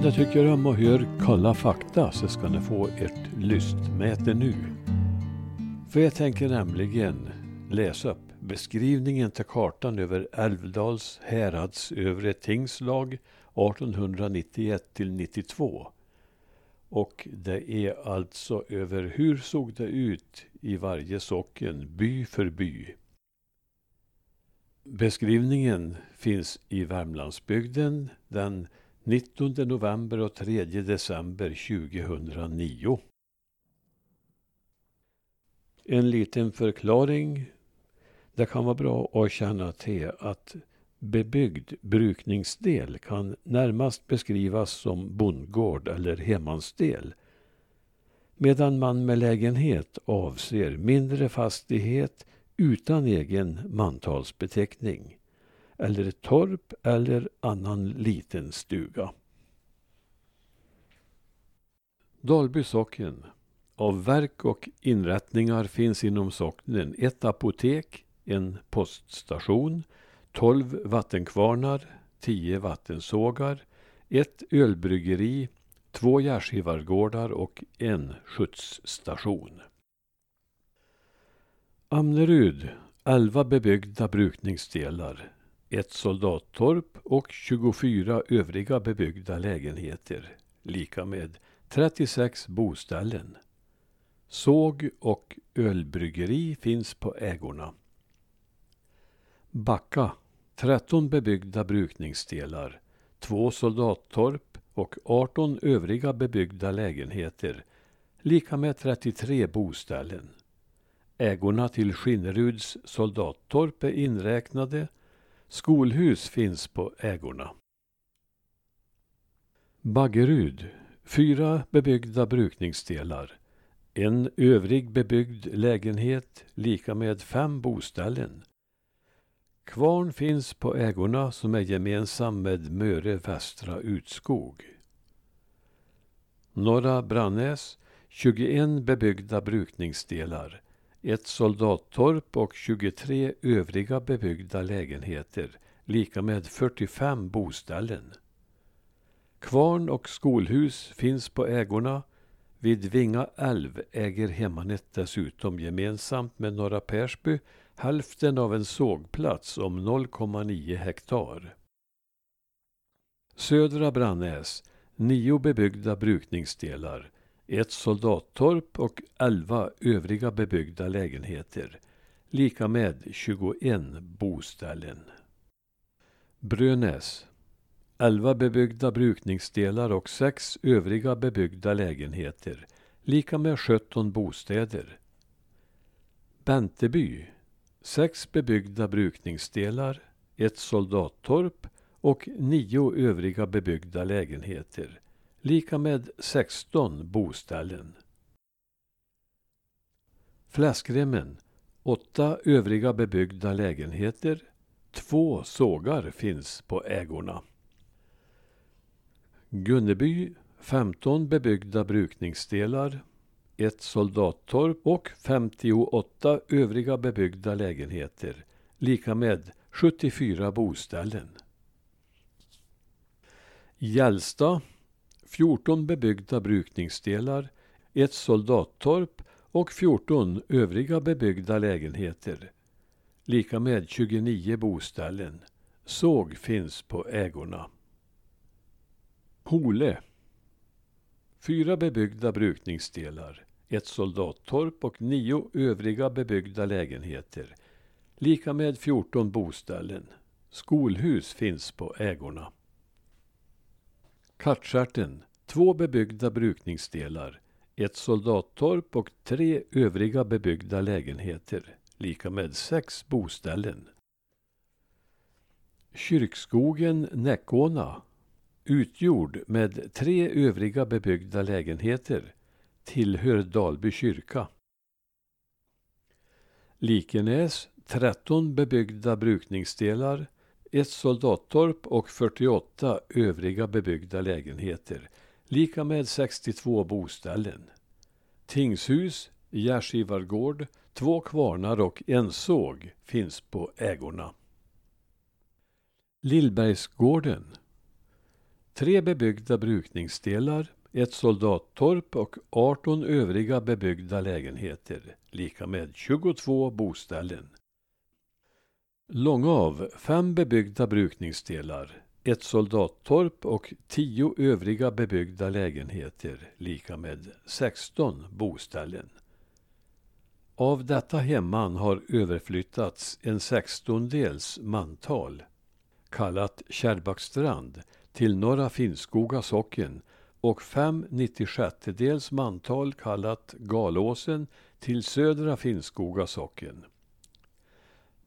Om du tycker om att höra kalla fakta så ska ni få ett lystmäte nu. För jag tänker nämligen läsa upp beskrivningen till kartan över Älvdals härads övre tingslag 1891 till 92. Och det är alltså över hur såg det ut i varje socken, by för by. Beskrivningen finns i Värmlandsbygden den 19 november och 3 december 2009. En liten förklaring. Det kan vara bra att känna till att bebyggd brukningsdel kan närmast beskrivas som bondgård eller hemmansdel. Medan man med lägenhet avser mindre fastighet utan egen mantalsbeteckning eller ett torp eller annan liten stuga. Dalby socken. Av verk och inrättningar finns inom socknen ett apotek, en poststation, tolv vattenkvarnar, tio vattensågar, ett ölbryggeri, två gärdsgivargårdar och en skjutsstation. Amnerud, elva bebyggda brukningsdelar, ett soldattorp och 24 övriga bebyggda lägenheter, lika med 36 boställen. Såg och ölbryggeri finns på ägorna. Backa, 13 bebyggda brukningsdelar, två soldattorp och 18 övriga bebyggda lägenheter, lika med 33 boställen. Ägorna till Skinneruds soldattorp är inräknade. Skolhus finns på ägorna. Baggerud, fyra bebyggda brukningsdelar. En övrig bebyggd lägenhet, lika med fem boställen. Kvarn finns på ägorna som är gemensam med Möre Västra Utskog. Norra Brannäs, 21 bebyggda brukningsdelar ett soldattorp och 23 övriga bebyggda lägenheter, lika med 45 boställen. Kvarn och skolhus finns på ägorna. Vid Vinga älv äger Hemmanet dessutom gemensamt med Norra Persby hälften av en sågplats om 0,9 hektar. Södra Brannäs, nio bebyggda brukningsdelar, ett soldattorp och elva övriga bebyggda lägenheter, lika med 21 boställen. Brönäs, elva bebyggda brukningsdelar och sex övriga bebyggda lägenheter, lika med 17 bostäder. Benteby, sex bebyggda brukningsdelar, ett soldattorp och nio övriga bebyggda lägenheter, lika med 16 boställen. Fläskremmen, åtta övriga bebyggda lägenheter, två sågar finns på ägorna. Gunneby, 15 bebyggda brukningsdelar, ett soldattorp och 58 övriga bebyggda lägenheter, lika med 74 boställen. Gällsta 14 bebyggda brukningsdelar, ett soldattorp och 14 övriga bebyggda lägenheter. Lika med 29 boställen. Såg finns på ägorna. Hole. Fyra bebyggda brukningsdelar, ett soldattorp och nio övriga bebyggda lägenheter. Lika med 14 boställen. Skolhus finns på ägorna. Kattstjärten, två bebyggda brukningsdelar, ett soldattorp och tre övriga bebyggda lägenheter, lika med sex boställen. Kyrkskogen Näckåna, utgjord med tre övriga bebyggda lägenheter, tillhör Dalby kyrka. Likenäs, 13 bebyggda brukningsdelar, ett soldattorp och 48 övriga bebyggda lägenheter, lika med 62 boställen. Tingshus, gärdsgivargård, två kvarnar och en såg finns på ägorna. Lillbergsgården tre bebyggda brukningsdelar, ett soldattorp och 18 övriga bebyggda lägenheter, lika med 22 boställen. Långav, fem bebyggda brukningsdelar, ett soldattorp och tio övriga bebyggda lägenheter, lika med 16 boställen. Av detta hemman har överflyttats en sextondels mantal, kallat Kärrbackstrand, till Norra Finnskoga socken och fem 96 mantal kallat Galåsen till Södra Finnskoga socken.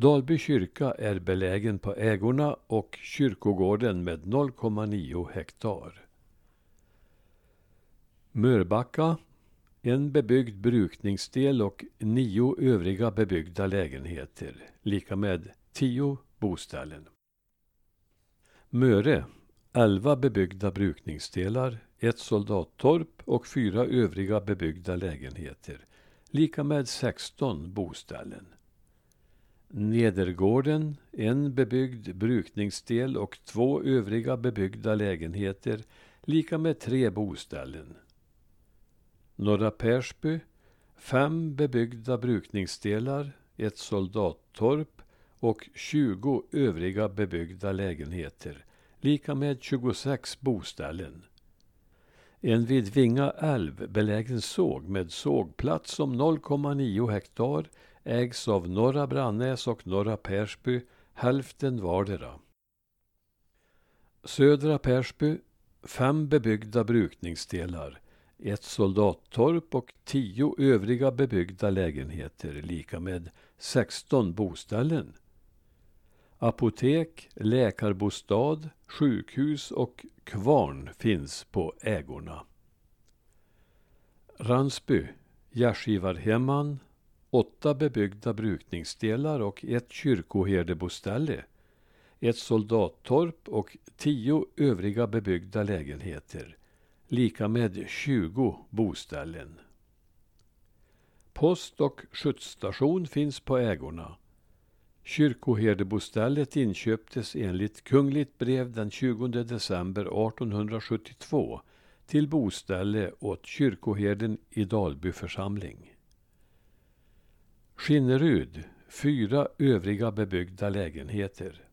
Dalby kyrka är belägen på ägorna och kyrkogården med 0,9 hektar. Mörbacka, en bebyggd brukningsdel och nio övriga bebyggda lägenheter, lika med tio boställen. Möre, elva bebyggda brukningsdelar, ett soldattorp och fyra övriga bebyggda lägenheter, lika med 16 boställen. Nedergården, en bebyggd brukningsdel och två övriga bebyggda lägenheter, lika med tre boställen. Norra Persby, fem bebyggda brukningsdelar, ett soldattorp och 20 övriga bebyggda lägenheter, lika med 26 boställen. En vid Vinga älv belägen såg med sågplats om 0,9 hektar ägs av Norra Brannäs och Norra Persby, hälften vardera. Södra Persby, fem bebyggda brukningsdelar, ett soldattorp och tio övriga bebyggda lägenheter, lika med 16 boställen. Apotek, läkarbostad, sjukhus och kvarn finns på ägorna. Ransby, Gärdsgivarhemman, åtta bebyggda brukningsdelar och ett kyrkoherdeboställe, ett soldattorp och tio övriga bebyggda lägenheter, lika med 20 boställen. Post och skjutsstation finns på ägorna. Kyrkoherdebostället inköptes enligt kungligt brev den 20 december 1872 till boställe åt kyrkoherden i Dalby församling. Skinnerud, fyra övriga bebyggda lägenheter.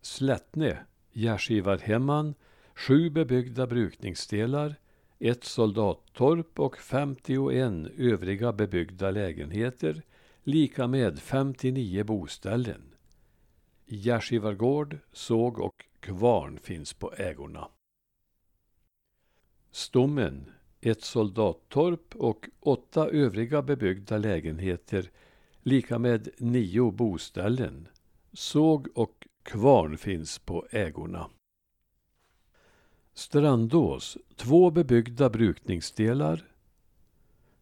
Slättne, Gärdsgivarhemman, sju bebyggda brukningsdelar, ett soldattorp och 51 övriga bebyggda lägenheter, lika med 59 boställen. Gärdsgivargård, såg och kvarn finns på ägorna. Stommen, ett soldattorp och åtta övriga bebyggda lägenheter, lika med nio boställen. Såg och kvarn finns på ägorna. Strandås, två bebyggda brukningsdelar.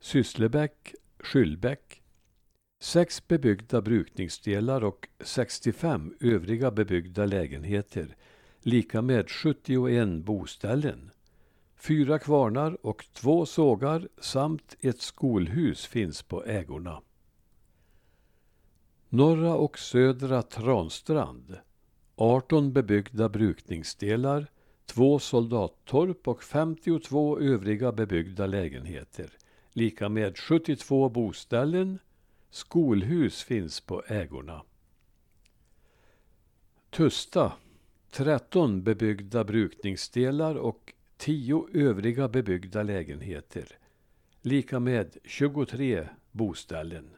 Sysslebäck, Skyllbäck. Sex bebyggda brukningsdelar och 65 övriga bebyggda lägenheter, lika med 71 boställen. Fyra kvarnar och två sågar samt ett skolhus finns på ägorna. Norra och södra Transtrand. 18 bebyggda brukningsdelar, två soldattorp och 52 övriga bebyggda lägenheter. Lika med 72 boställen. Skolhus finns på ägorna. Tusta. 13 bebyggda brukningsdelar och tio övriga bebyggda lägenheter, lika med 23 boställen.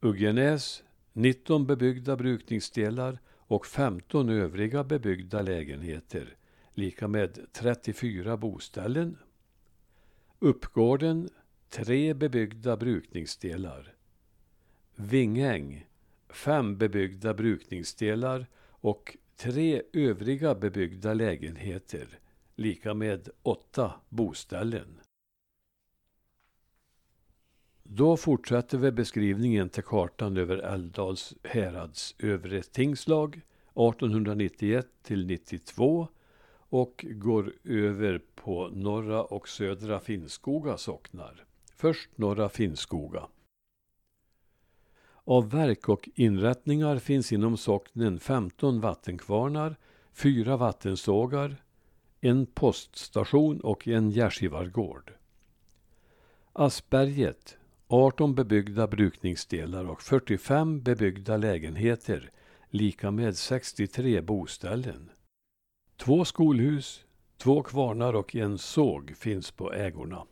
Uggenäs, 19 bebyggda brukningsdelar och 15 övriga bebyggda lägenheter, lika med 34 boställen. Uppgården, tre bebyggda brukningsdelar. Vingäng, fem bebyggda brukningsdelar och tre övriga bebyggda lägenheter, lika med åtta boställen. Då fortsätter vi beskrivningen till kartan över Älvdals härads övre tingslag 1891 till 92 och går över på norra och södra Finnskoga socknar. Först norra Finnskoga. Av verk och inrättningar finns inom socknen 15 vattenkvarnar fyra vattensågar, en poststation och en gärdsgivargård. Asperget 18 bebyggda brukningsdelar och 45 bebyggda lägenheter, lika med 63 boställen. Två skolhus, två kvarnar och en såg finns på ägorna.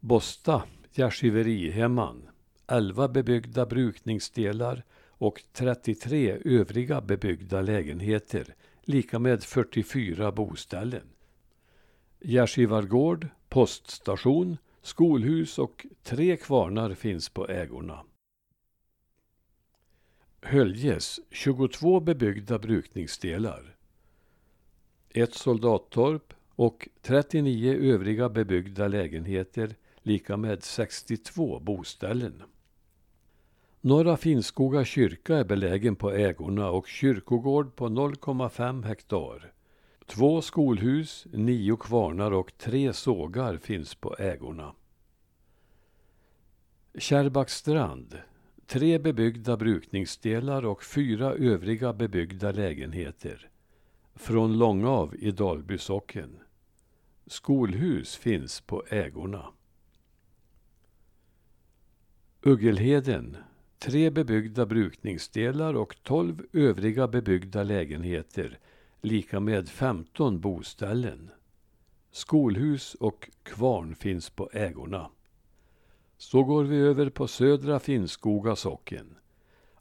Bosta, gärdsgiverihemman, 11 bebyggda brukningsdelar och 33 övriga bebyggda lägenheter, lika med 44 boställen. Gärdsgivargård, poststation, Skolhus och tre kvarnar finns på ägorna. Höljes 22 bebyggda brukningsdelar. Ett soldattorp och 39 övriga bebyggda lägenheter lika med 62 boställen. Norra Finnskoga kyrka är belägen på ägorna och kyrkogård på 0,5 hektar. Två skolhus, nio kvarnar och tre sågar finns på ägorna. Kärrbackstrand. Tre bebyggda brukningsdelar och fyra övriga bebyggda lägenheter. Från Långav i Dalby socken. Skolhus finns på ägorna. Uggelheden. Tre bebyggda brukningsdelar och tolv övriga bebyggda lägenheter lika med 15 boställen. Skolhus och kvarn finns på ägorna. Så går vi över på Södra Finnskoga socken.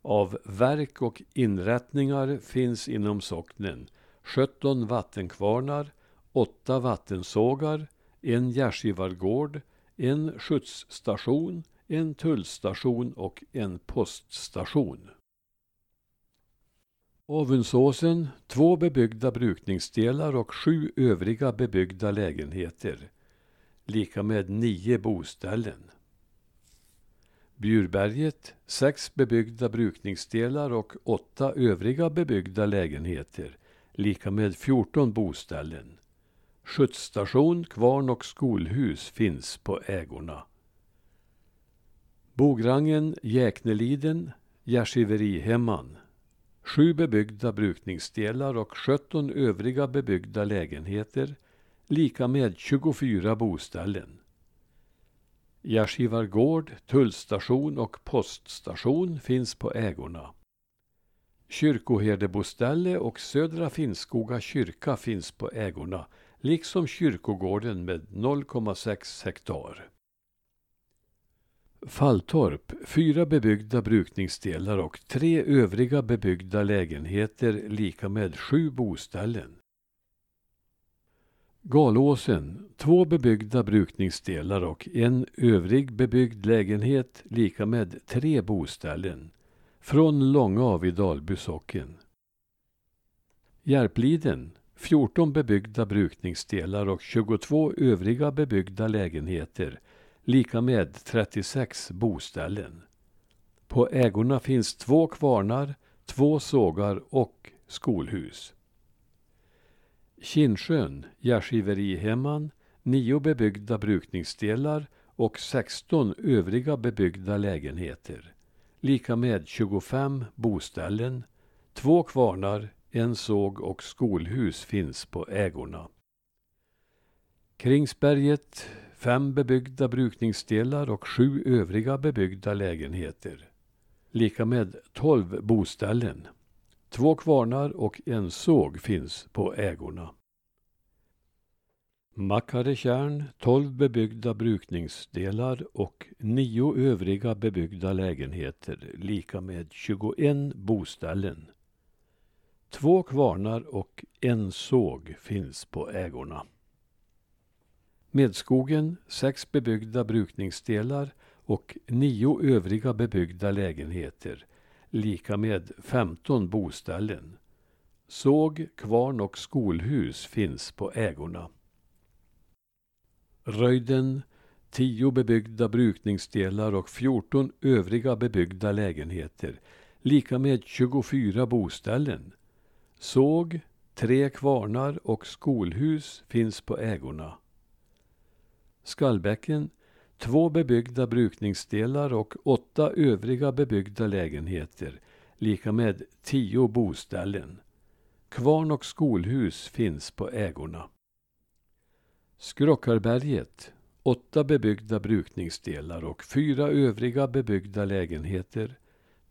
Av verk och inrättningar finns inom socknen 17 vattenkvarnar, 8 vattensågar, en gärdsgivargård, en skjutsstation, en tullstation och en poststation. Avunsåsen, två bebyggda brukningsdelar och sju övriga bebyggda lägenheter. Lika med nio boställen. Bjurberget, sex bebyggda brukningsdelar och åtta övriga bebyggda lägenheter. Lika med 14 boställen. Skjutsstation, kvarn och skolhus finns på ägorna. Bograngen Jäkneliden, Gärdsgiverihemman sju bebyggda brukningsdelar och 17 övriga bebyggda lägenheter, lika med 24 boställen. Gärdsgivargård, tullstation och poststation finns på ägorna. Kyrkoherdeboställe och Södra Finnskoga kyrka finns på ägorna, liksom kyrkogården med 0,6 hektar. Falltorp, fyra bebyggda brukningsdelar och tre övriga bebyggda lägenheter lika med sju boställen. Galåsen, två bebyggda brukningsdelar och en övrig bebyggd lägenhet lika med tre boställen. Från Långav i Dalby socken. Järpliden, 14 bebyggda brukningsdelar och 22 övriga bebyggda lägenheter lika med 36 boställen. På ägorna finns två kvarnar, två sågar och skolhus. Kinnsjön, gärdsgiverihemman, nio bebyggda brukningsdelar och 16 övriga bebyggda lägenheter. Lika med 25 boställen, två kvarnar, en såg och skolhus finns på ägorna. Kringsberget, fem bebyggda brukningsdelar och sju övriga bebyggda lägenheter. Lika med tolv boställen. Två kvarnar och en såg finns på ägorna. Makaretjärn, tolv bebyggda brukningsdelar och nio övriga bebyggda lägenheter, lika med 21 boställen. Två kvarnar och en såg finns på ägorna. Medskogen, sex bebyggda brukningsdelar och nio övriga bebyggda lägenheter, lika med 15 boställen. Såg, kvarn och skolhus finns på ägorna. Röjden, tio bebyggda brukningsdelar och 14 övriga bebyggda lägenheter, lika med 24 boställen. Såg, tre kvarnar och skolhus finns på ägorna. Skallbäcken, två bebyggda brukningsdelar och åtta övriga bebyggda lägenheter, lika med tio boställen. Kvarn och skolhus finns på ägorna. Skrockarberget, åtta bebyggda brukningsdelar och fyra övriga bebyggda lägenheter,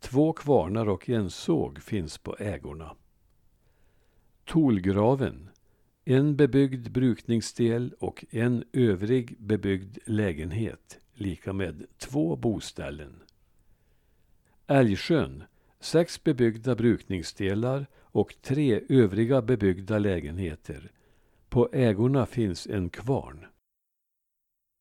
två kvarnar och en såg finns på ägorna. Tolgraven, en bebyggd brukningsdel och en övrig bebyggd lägenhet, lika med två boställen. Älgsjön, sex bebyggda brukningsdelar och tre övriga bebyggda lägenheter. På ägorna finns en kvarn.